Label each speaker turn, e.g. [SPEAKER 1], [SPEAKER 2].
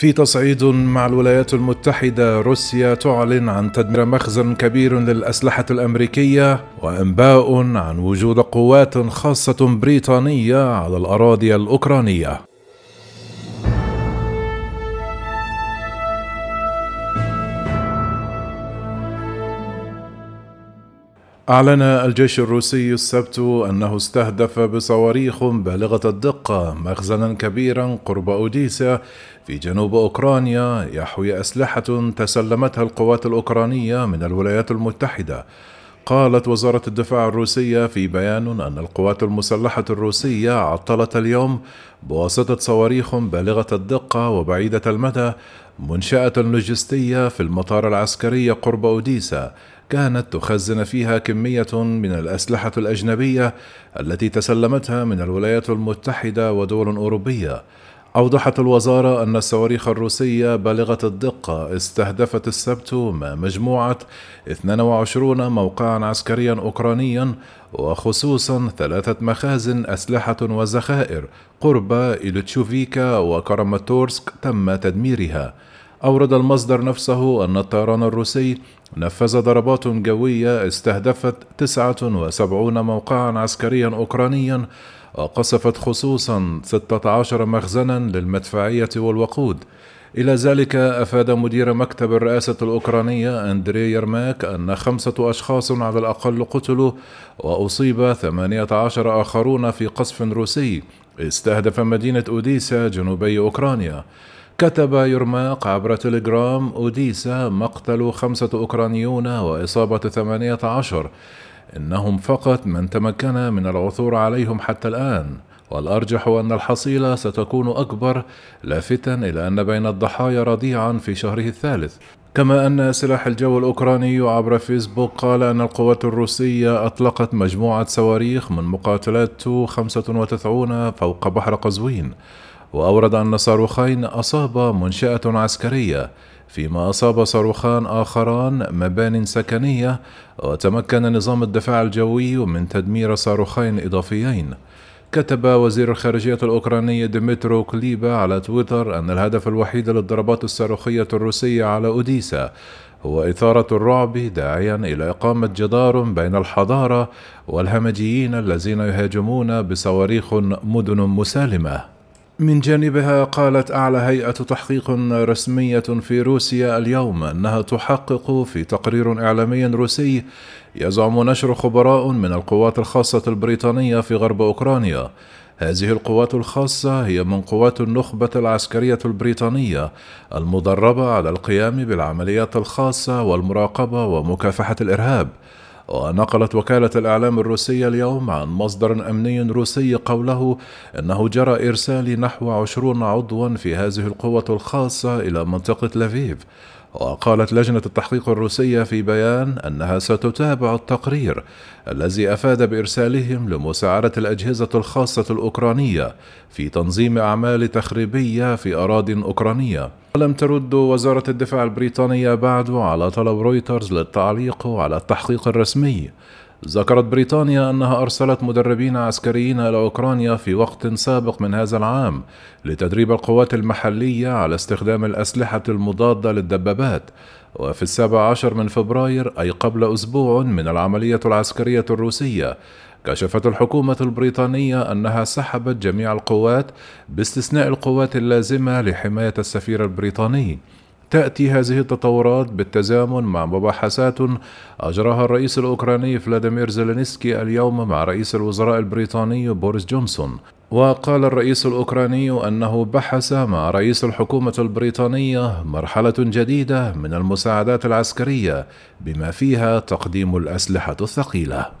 [SPEAKER 1] في تصعيد مع الولايات المتحدة روسيا تعلن عن تدمير مخزن كبير للأسلحة الأمريكية وإنباء عن وجود قوات خاصة بريطانية على الأراضي الأوكرانية. أعلن الجيش الروسي السبت أنه استهدف بصواريخ بالغة الدقة مخزنا كبيرا قرب أوديسا في جنوب أوكرانيا يحوي أسلحة تسلمتها القوات الأوكرانية من الولايات المتحدة. قالت وزارة الدفاع الروسية في بيان أن القوات المسلحة الروسية عطلت اليوم بواسطة صواريخ بالغة الدقة وبعيدة المدى منشأة لوجستية في المطار العسكري قرب أوديسا كانت تخزن فيها كمية من الأسلحة الأجنبية التي تسلمتها من الولايات المتحدة ودول أوروبية. أوضحت الوزارة أن الصواريخ الروسية بالغة الدقة استهدفت السبت مجموعة 22 موقعا عسكريا أوكرانيا وخصوصا ثلاثة مخازن أسلحة وذخائر قرب إلتشوفيكا وكراماتورسك تم تدميرها. أورد المصدر نفسه أن الطيران الروسي نفذ ضربات جوية استهدفت 79 موقعا عسكريا أوكرانيا وقصفت خصوصا 16 مخزنا للمدفعية والوقود. إلى ذلك أفاد مدير مكتب الرئاسة الأوكرانية أندري يرماك أن خمسة أشخاص على الأقل قتلوا وأصيب 18 آخرون في قصف روسي. استهدف مدينة أوديسا جنوبي أوكرانيا. كتب يرماق عبر تليجرام أوديسا مقتل خمسة أوكرانيون وإصابة ثمانية عشر. إنهم فقط من تمكن من العثور عليهم حتى الآن. والأرجح أن الحصيلة ستكون أكبر لافتا إلى أن بين الضحايا رضيعا في شهره الثالث. كما أن سلاح الجو الأوكراني عبر فيسبوك قال أن القوات الروسية أطلقت مجموعة صواريخ من مقاتلات تو 95 فوق بحر قزوين. وأورد أن صاروخين أصاب منشأة عسكرية فيما أصاب صاروخان آخران مبان سكنية وتمكن نظام الدفاع الجوي من تدمير صاروخين إضافيين. كتب وزير الخارجية الأوكراني ديمترو كليبا على تويتر أن الهدف الوحيد للضربات الصاروخية الروسية على أوديسا هو إثارة الرعب داعيا إلى إقامة جدار بين الحضارة والهمجيين الذين يهاجمون بصواريخ مدن مسالمة. من جانبها قالت أعلى هيئة تحقيق رسمية في روسيا اليوم أنها تحقق في تقرير إعلامي روسي يزعم نشر خبراء من القوات الخاصة البريطانية في غرب أوكرانيا. هذه القوات الخاصة هي من قوات النخبة العسكرية البريطانية المدربة على القيام بالعمليات الخاصة والمراقبة ومكافحة الإرهاب. ونقلت وكالة الإعلام الروسية اليوم عن مصدر أمني روسي قوله أنه جرى إرسال نحو عشرون عضوا في هذه القوة الخاصة إلى منطقة لافيف. وقالت لجنة التحقيق الروسية في بيان أنها ستتابع التقرير الذي أفاد بإرسالهم لمساعدة الأجهزة الخاصة الأوكرانية في تنظيم أعمال تخريبية في أراضٍ أوكرانية. ولم ترد وزارة الدفاع البريطانية بعد على طلب رويترز للتعليق على التحقيق الرسمي ذكرت بريطانيا أنها أرسلت مدربين عسكريين إلى أوكرانيا في وقت سابق من هذا العام لتدريب القوات المحلية على استخدام الأسلحة المضادة للدبابات. وفي السابع عشر من فبراير أي قبل أسبوع من العملية العسكرية الروسية كشفت الحكومة البريطانية أنها سحبت جميع القوات باستثناء القوات اللازمة لحماية السفير البريطاني. تأتي هذه التطورات بالتزامن مع مباحثات أجراها الرئيس الأوكراني فلاديمير زيلينسكي اليوم مع رئيس الوزراء البريطاني بوريس جونسون. وقال الرئيس الأوكراني أنه بحث مع رئيس الحكومة البريطانية مرحلة جديدة من المساعدات العسكرية بما فيها تقديم الأسلحة الثقيلة.